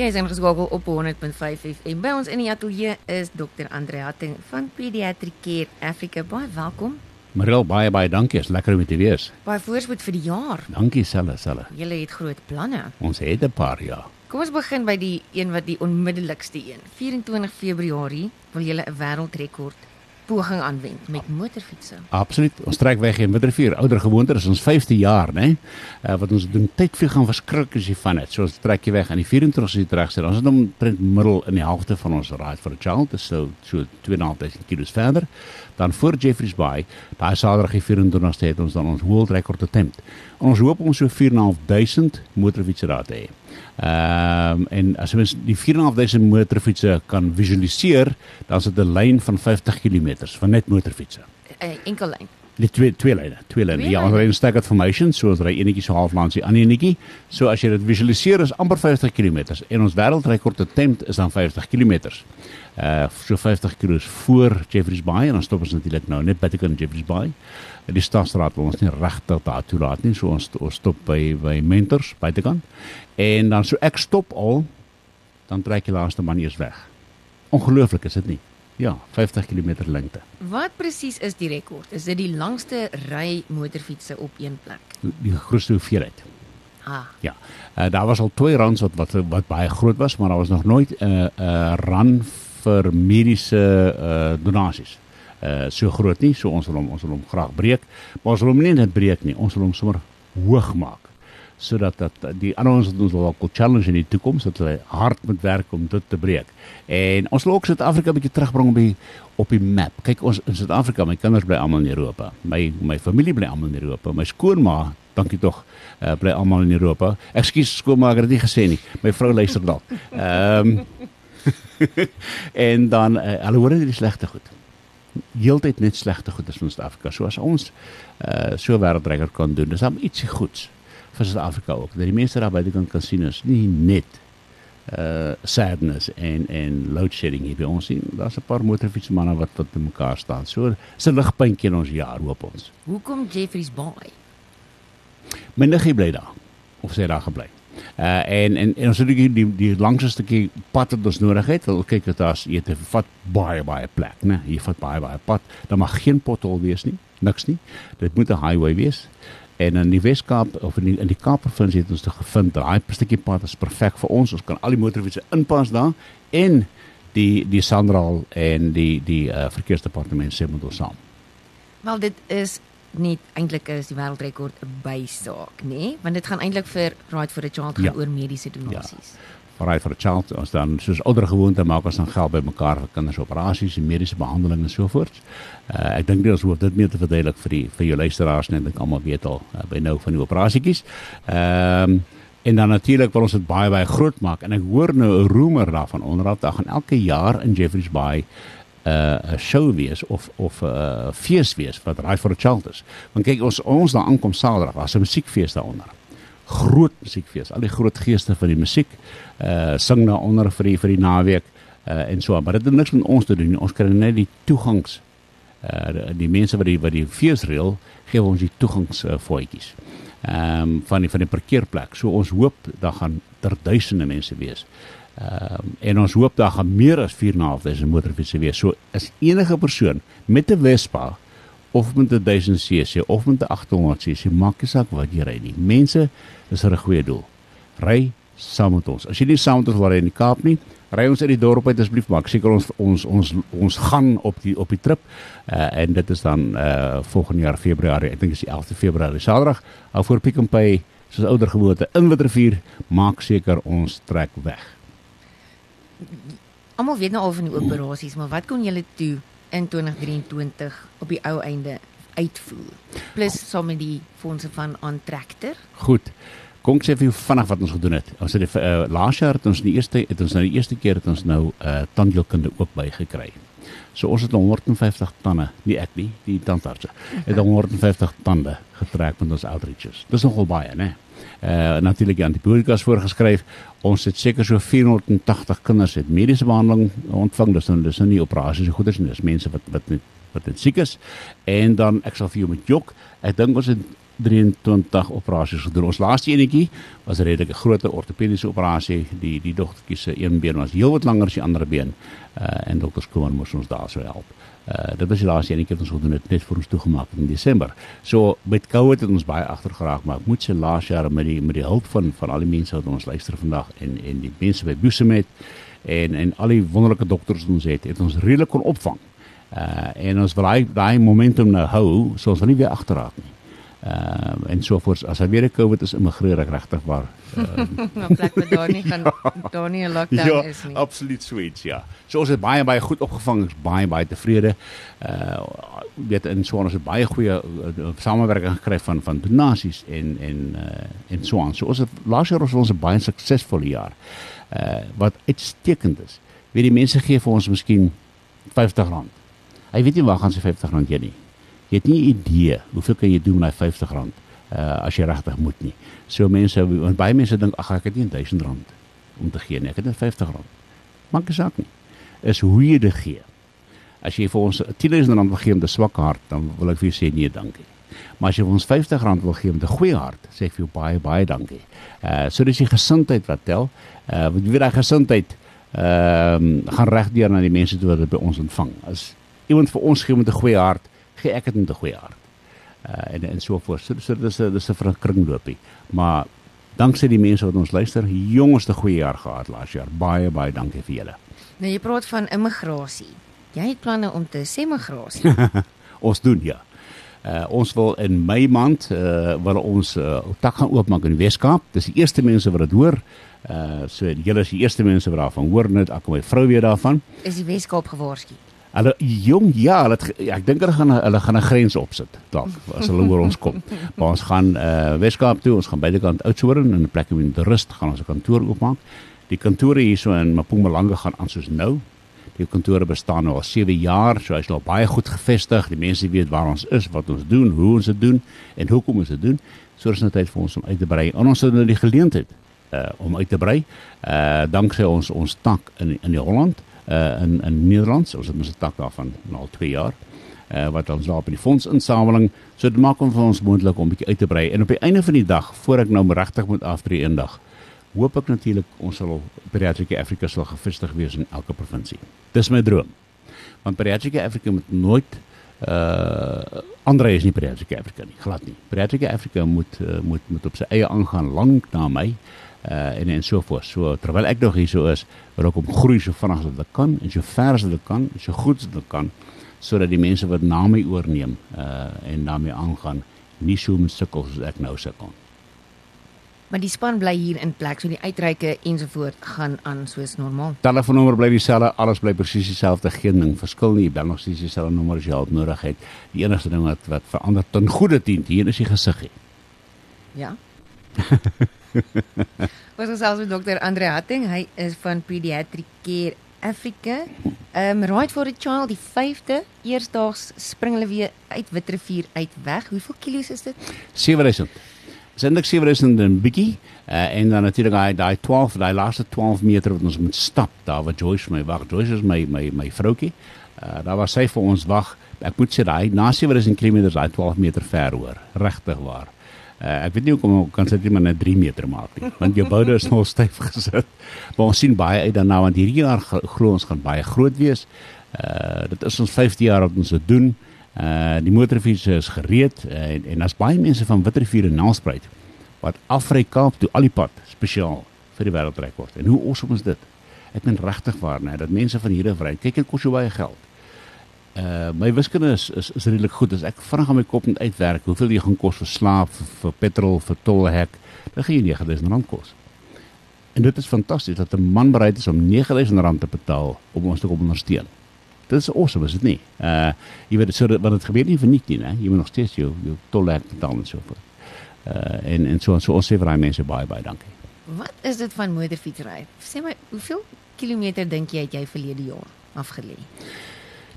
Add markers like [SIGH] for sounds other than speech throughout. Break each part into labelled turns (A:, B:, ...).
A: Jy is ingeskakel op 100.5 FM. By ons in die ateljee is Dr. Andre Hatting van Pediatric Care Africa. Baie welkom.
B: Marel, baie baie dankie. Is lekker om te wees.
A: Baie voorspoed vir die jaar.
B: Dankie selle selle.
A: Julle het groot planne.
B: Ons het 'n paar ja.
A: Kom ons begin by die een wat die onmiddellikste een. 24 Februarie wil julle 'n wêreldrekord poging aanwend met motorfietsse.
B: Absoluut. Ons trek weg in Middelrivier. Ouer gewoonte is ons 5de jaar, né? Uh, wat ons doen tyd vir gaan verskrik as jy van dit. So ons trek jy weg aan die 24ste jy terug sit. Ons het hom print middel in die helfte van ons ride for a child, dis so so 2.5 km verder. Dan voor Jeffreys Bay, daai Saterdag die 24ste het ons dan ons world record attempt. Ons hoop om so 4.500 motorfietsers daar te hê. Ehm um, en as mens die 4.500 motorfietsse kan visualiseer, dan is dit 'n lyn van 50 km van net motorfietsse.
A: 'n Enkel lyn.
B: Die twee twee lyne, twee lyne. Ja, ons ry 'n staggered formation, so ons ry enetjie so half langs die ander enetjie. So as jy dit visualiseer is amper 50 km en ons wêreldrekord attempt is dan 50 km. Uh so 50 km voor Jeffreys Bay en dan stop ons natuurlik nou net by die Jeffreys Bay. En die stadstraat wil ons nie regtig daar toe laat nie, so ons ons stop by by Mentors buitekant. En dan so ek stop al dan trek die laaste man eers weg. Ongelooflik is dit nie? Ja, 50 km lengte.
A: Wat presies is die rekord? Is dit die langste ry motorfietsse op een plek?
B: Die grootste hoeveelheid.
A: Ah.
B: Ja. Uh, daar was al twee runs wat wat wat baie groot was, maar daar was nog nooit 'n uh, 'n uh, run vir mediese uh, donasies. Uh so groot nie, so ons wil hom ons wil hom graag breek, maar ons wil hom nie net breek nie, ons wil hom sommer hoog maak sodat dat die ander ons ons wil ook challenge in die toekoms dat hulle hard moet werk om dit te breek. En ons wil ook Suid-Afrika 'n bietjie terugbring op die op die map. Kyk ons in Suid-Afrika, my kinders bly almal in Europa. My my familie bly almal in Europa. My skoonma, dankie tog, uh, bly almal in Europa. Ekskuus skoonma, ek het dit nie gesê nie. My vrou luister dalk. Ehm um, [LAUGHS] en dan uh, hulle hoor net die slegte goed. Heeltyd net slegte goed is in Suid-Afrika. So as ons uh, so wêreldrekker kan doen, dis dan ietsie goeds vir Suid-Afrika ook. Dat die mense daar buite kan kan sien is nie net uh sadness en en load shedding hier by ons sien. Daar's 'n paar motorfietsmanne wat wat te mekaar staan. So 'n ligpuntjie in ons jaar hoop ons.
A: Hoekom Jeffreys Bay?
B: My niggie bly daar. Of sy daar gebly. Uh en en, en ons het die die, die langste stukkie pad wat ons nodig het. Wil kyk dat daar's jy het vat baie baie plek, né? Jy vat baie baie pad. Daar mag geen pothol wees nie. Niks nie. Dit moet 'n highway wees. En in die Weskaap of in die, in die Kaap provinsie het ons dit gevind. Daai stukkie pad is perfek vir ons. Ons kan al die motorfietsse inpas daar en die die Sandraal en die die uh, verkeersdepartement sê moet ons saam.
A: Wel dit is nie eintlik is die wêreldrekord 'n bysaak, nê? Nee? Want dit gaan eintlik vir Right for a Child gaan ja. oor mediese donasies. Ja.
B: Right for a Child ons dan soos ouer gewoonte maak ons dan geld bymekaar vir kinders operasies en mediese behandeling en so voort. Uh, ek dink nie ons hoef dit meer te verduidelik vir die vir jou luisteraars net ek almal weet al uh, by nou van die operasietjies. Ehm um, en dan natuurlik wil ons dit baie baie groot maak en ek hoor nou 'n roemer daarvan onderhand dat gaan elke jaar in Jeffreys Bay 'n uh, show wees of of 'n uh, fees wees wat Right for a Child is. Want kyk ons ons daar aankom Saterdag, daar's 'n musiekfees daaronder. Groot musiekfees. Al die groot geeste van die musiek uh sing daaronder vir die vir die naweek uh en so, maar dit het niks met ons te doen nie. Ons kry net die toegangs uh die, mense wat die wat die fees reël, gee ons die toegangs uh, voetjies. Ehm um, van die van die parkeerplek. So ons hoop daar gaan ter duisende mense wees. Ehm um, en ons hoop daar gaan meer as 4.500 motorfietsse wees. So is enige persoon met 'n Vespa of met 'n 1000cc of met 'n 800cc, maak nie saak wat jy ry nie. Mense, dis 'n goeie doel. Ry saam met ons. As jy nie saam met ons wil ry in die Kaap nie, ry ons uit die dorp uit asseblief, maak seker ons ons ons ons gaan op die op die trip. Uh en dit is dan uh volgende jaar Februarie. Ek dink is die 11de Februarie, Saterdag. Hou voor Pick n Pay soos ouer gewoonte in Witrifuur, maak seker ons trek weg
A: almal weet nou al van die operasies, maar wat kon julle toe in 2023 op die ou einde uitvoer? Plus saam met die fondse van Antrekter.
B: Goed. Kom ek sê vir jou vinnig wat ons gedoen het. Ons het die uh, laas jaar het ons die eerste het ons nou die eerste keer het ons nou uh, tandheelkunde ook bygekry. So ons het 150 tande, nie ek nie, die tandarts. Het [LAUGHS] 150 tande getrek met ons outreaches. Dis nogal baie, né? Uh natuurlik antibiotikas voorgeskryf. Ons het seker so 480 kinders het mediese behandeling ontvang. Dis nou dis nou nie operasies so goeders nie. Dis mense wat wat net wat net siek is. En dan ek sal vir jou met jok. Ek dink ons het 23 operasies gedoen. Ons laaste enetjie was 'n redelike groot ortopediese operasie. Die die dogtertjie se een been was heelwat langer as die ander been. Uh en dokter Skoon moes ons daar sou help. Uh dit was die laaste enetjie wat ons gedoen het net vir ons toegemaak in Desember. So met COVID het ons baie agter geraak, maar ek moet sê laas jaar met die met die hulp van van al die mense wat ons luister vandag en en die mense by Boesemet en en al die wonderlike dokters wat ons het, het ons redelik kon opvang. Uh en ons wil daai daai momentum nou hou, so ons wil nie weer agterraak nie. Ehm uh, en so voort as hy weer 'n COVID is immigreer ek regtig waar. [LAUGHS]
A: Uh, nou plek met daar nie gaan daar nie 'n lockdown
B: ja,
A: is nie.
B: Absoluut sweet, ja. So ons het baie baie goed opgevang, is baie baie tevrede. Uh weet in so ons het baie goeie uh, samewerking gekry van van donasies en en uh en so aan. So ons het laas jaar was ons 'n baie suksesvolle jaar. Uh wat uitstekend is. Weet die mense gee vir ons miskien R50 Hy weet nie waar gaan sy R50 heen nie. Jy het nie idee hoeveel kan jy doen met daai R50 uh as jy regtig moet nie. So mense want baie mense dink ag ek het nie R1000 om te gee nie. Ek het net R50. Maak nie saak nie. Is hoe jy dit gee. As jy vir ons R10000 wil gee met 'n swak hart, dan wil ek vir jou sê nee, dankie. Maar as jy vir ons R50 wil gee met 'n goeie hart, sê ek vir jou baie baie dankie. Uh so dis die gesindheid wat tel. Uh want jy weet daai gesindheid ehm um, gaan regdeur na die mense toe wat dit by ons ontvang. As iemand vir ons gee met 'n goeie hart, gee ek dit met 'n goeie hart. Uh en en so voort. So, so dis 'n dis 'n verkringloopie. Maar danksy die mense wat ons luister, jongste goeie jaar gehad laas jaar. Baie baie dankie vir julle.
A: Nou jy praat van immigrasie. Jy het planne om te sê migrasie. [LAUGHS]
B: ons doen ja. Uh ons wil in Mei maand uh wil ons uh, tak gaan oopmaak in die Weskaap. Dis die eerste mense wat dit hoor. Uh so julle is die eerste mense wat daarvan hoor net ek en my vrou weer daarvan.
A: Is die Weskaap gewaarsku?
B: Hulle jong ja, hulle ja, ek dink hulle gaan hulle gaan 'n grens opsit dalk as hulle oor ons kom. [LAUGHS] Maar ons gaan uh Weskaap toe, ons gaan bydekant Oudtshoorn in 'n plek waar die rust gaan ons 'n kantoor oopmaak. Die kantore hierso in Mpumalanga gaan aan soos nou. Die kantore bestaan nou al 7 jaar, so hy's nou baie goed gevestig. Die mense weet waar ons is, wat ons doen, hoe ons dit doen en hoekom ons dit doen. So is dit tyd vir ons om uit te brei. En ons het nou die geleentheid uh om uit te brei. Uh danksy ons ons tak in in die Holland uh in in Nederland. Ons het mos 'n tak daarvan al 2 jaar. Uh wat ons daar by die fondsinsameling, so dit maak hom vir ons moontlik om bietjie uit te brei. En op die einde van die dag, voor ek nou regtig moet aftree eendag, hoop ek natuurlik ons sal Pediatric Africa sal gevestig wees in elke provinsie. Dis my droom. Want Pediatric Africa moet nooit uh Andre is nie Pediatric Africa nie, glad nie. Pediatric Africa moet uh, moet moet op sy eie aangaan lank na my uh en en so voort. So terwyl ek nog hier so is, wil ek om groei so vinnig as wat kan en so ver as wat kan, so goed as wat kan sodat die mense wat na my oorneem uh en daarmee aangaan nie so moet sukkel soos ek nou sukkel.
A: Maar die span bly hier in plek, so die uitreike ensovoort gaan aan soos normaal.
B: Telefoonnommer bly dieselfde, alles bly presies dieselfde, geen ding verskil nie. Jy bel nog steeds dieselfde nommer as jy hulp nodig het. Die enigste ding wat wat verander ten goeie dien, hier is die gesig.
A: Ja. [LAUGHS] Ons gesels met dokter Andre Hatting. Hy is van Pediatric Care Africa. Um right for a child die 5de eersdaags spring hulle weer uit Witrifuur uit weg. Hoeveel kilos is dit?
B: 7000. Sindik 7000 en bietjie uh, en dan natuurlik daai daai 12, daai laaste 12 meter wat ons moet stap daar waar Joyce my wag. Joyce is my my my vroutjie. Uh, daar was sy vir ons wag. Ek moet sê daai na 7000 km daai 12 meter ver hoor. Regtig waar. Uh, ek weet nie hoekom kan dit net maar net 3 meter maak nie, want jou boude is nog [LAUGHS] styf gesit. Maar ons sien baie uit daarna want hierdie jaar glo ons gaan baie groot wees. Uh dit is ons 5de jaar wat ons dit doen. Uh die motorfiets is gereed uh, en en daar's baie mense van Witrifuur en Nelspruit wat afry Kaap toe al die pad spesiaal vir die wêreldrekord. En hoe awesome is dit? Ek meen regtig waar, né, dat mense van hier af ry. Kyk, dit kos jou baie geld. Uh my wiskunde is is, is redelik goed. As ek vinnig aan my kop moet uitwerk hoeveel jy gaan kos vir slaap, vir, vir petrol, vir tolhek, dan gaan jy R9000 kos. En dit is fantasties dat 'n man bereid is om R9000 te betaal om ons te kom ondersteun. Dit is awesome, is dit nie? Uh jy weet so dat wat dit gebeur nie vir niks nie, né? Jy moet nog steeds jou jou tolhek betaal en so voort. Uh en en so so ons sê vir daai mense baie baie dankie.
A: Wat is dit van motorfietsry? Sê my, hoeveel kilometer dink jy het jy verlede jaar afgelê?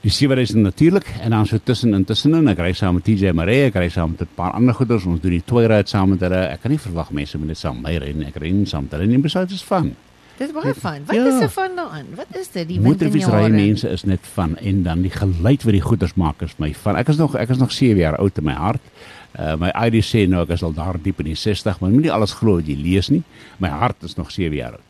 B: Die sewe is natuurlik en dan so tussen intussen en ek ry saam met TJ Maree, ek ry saam met 'n paar ander goeders, ons doen die twee ry saam met hulle. Ek kan nie verwag mense moet net saam my ry nie. Ek ry nie saam met hulle nie, besides is van.
A: Dis baie van. Wat
B: Ja.
A: is er van daaraan? Wat is dit? Die
B: Motorfietsry
A: winterjare?
B: mense is net van en dan die geluid wat die goeters maak is my van. Ek is nog ek is nog 7 jaar oud in my hart. Uh my ID sê nou ek is al daar diep in die 60, maar moenie alles glo wat jy lees nie. My hart is nog 7 jaar oud.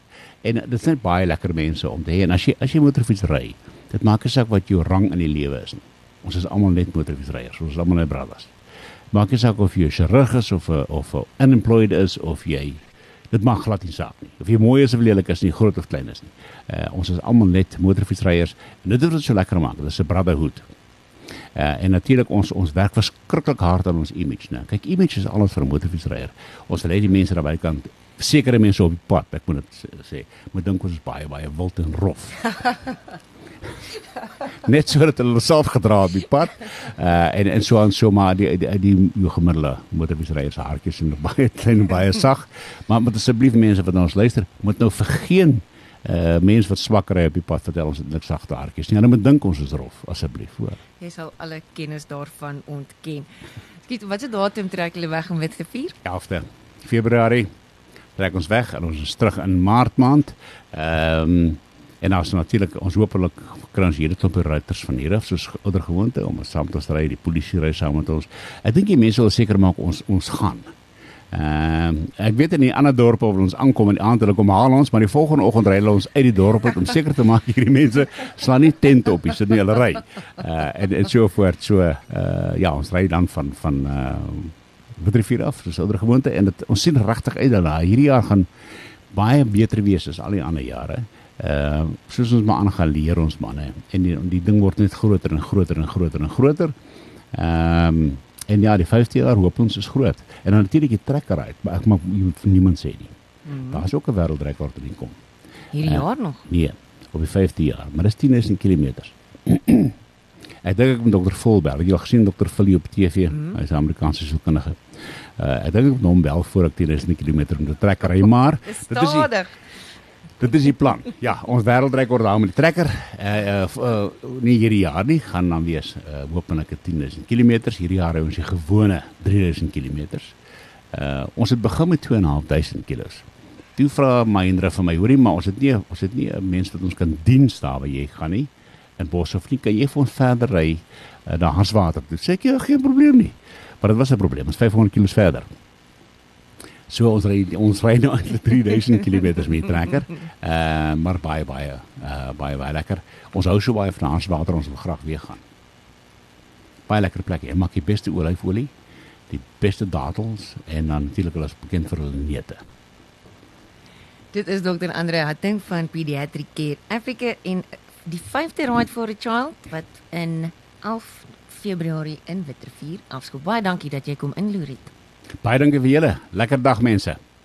B: En dit is net baie lekker mense om te hê en as jy as jy motorfiets ry, dit maak nie saak wat jou rang in die lewe is nie. Ons is almal net motorfietsryers. Ons is almal net brothers. Maak nie saak of jy 'n chirurg is of 'n of 'n unemployed is of jy dit maak glad nie saak nie. Of jy mooi is of lelik is nie, groot of klein is nie. Uh ons is almal net motorfietsryers en dit is wat so lekker maak. Dit is 'n brotherhood. Uh en natuurlik ons ons werk verskriklik hard aan ons image, né? Kyk, image is alles vir 'n motorfietsryer. Ons hê die mense daar buitekant sekere mense op die pad, ek moet dit sê, moet dink ons is baie baie wild en rof. [LAUGHS] [LAUGHS] Net sodat hulle self gedra op die pad. Uh en en so aan so maar die die, die, die gemiddelde motorfietsryers se hartjies is [LAUGHS] baie klein en baie sag. Maar moet asseblief mense wat ons luister, moet nou vergeen uh mense wat swak ry op die pad vertel ons het niks sagte hartjies nie. Hulle moet dink ons is rof asseblief, hoor.
A: Jy sal alle kennis daarvan ontken. Skiet, wat se datum trek julle weg om Witrifuur?
B: 11de Februarie trek ons weg en ons is terug in Maart maand. Ehm en ons natuurlik ons hopelik kry ons hierdie klomp ruiters van hier af soos ouer gewoonte om ons saam te ry, die polisie ry saam met ons. Ek dink die mense wil seker maak ons ons gaan. Ehm ek weet in die ander dorpe waar ons aankom en die aand hulle kom haal ons, maar die volgende oggend ry hulle ons uit die dorp om seker te maak hierdie mense slaan nie tente op, sit nie hulle ry. Uh en en so voort. So uh ja, ons ry dan van van uh Witrifuur af, dis ouer gewoonte en dit ons sien regtig uit daarna. Hierdie jaar gaan baie beter wees as al die ander jare. Ehm uh, soos ons maar aangaan leer ons manne en die, die ding word net groter en groter en groter en groter. Ehm um, en ja, die 50 jaar hoop ons is groot. En dan natuurlik die trekker uit, maar ek mag vir niemand sê nie.
A: Mhm.
B: Daar's ook 'n wêreldrekord in kom.
A: Hierdie
B: Ja.
A: jaar nog.
B: Nee, op die 50 jaar, maar dis 10000 km. [CLEARS THROAT] ek dink ek met dokter Volberg, jy het gesien dokter Philly op TV,
A: Mhm.
B: hy's 'n Amerikaanse sielkundige. Uh, ek dink ek moet hom bel voor ek 10000 km te trek ry, maar Dit is die-
A: stadig.
B: Dit is die plan. Ja, ons wêreldrekord daar met die trekker. Uh, uh, uh nie hierdie jaar nie, gaan dan wees uh hopelik 10000 km. Hierdie jaar ons die gewone 3000 km. Uh ons het begin met 2500 kg. Toe vra Mahindra vir my, hoorie, maar ons het nie ons het nie 'n mens wat ons kan diens daar waar jy gaan nie. In Boshoff nie, kan jy vir ons verder ry uh, na Hanswater toe? Sê ek ja, geen probleem nie. Maar dit was 'n probleem. Ons is 500 km verder. So ons ry ons ry nou eintlik 3000 km met trekker. Uh maar baie baie uh baie baie lekker. Ons hou so baie van Hanswater, ons wil graag weer gaan. Baie lekker plek. Jy maak die beste olyfolie, die beste datels en dan natuurlik hulle is bekend vir hulle neute.
A: Dit is Dr. Andre Hatting van Pediatric Care Africa en die 5de Ride for a Child wat in 11 Februarie in Witrifuur afskop. Baie dankie dat jy kom inloer het.
B: Baie dankie vir julle. Lekker dag mense.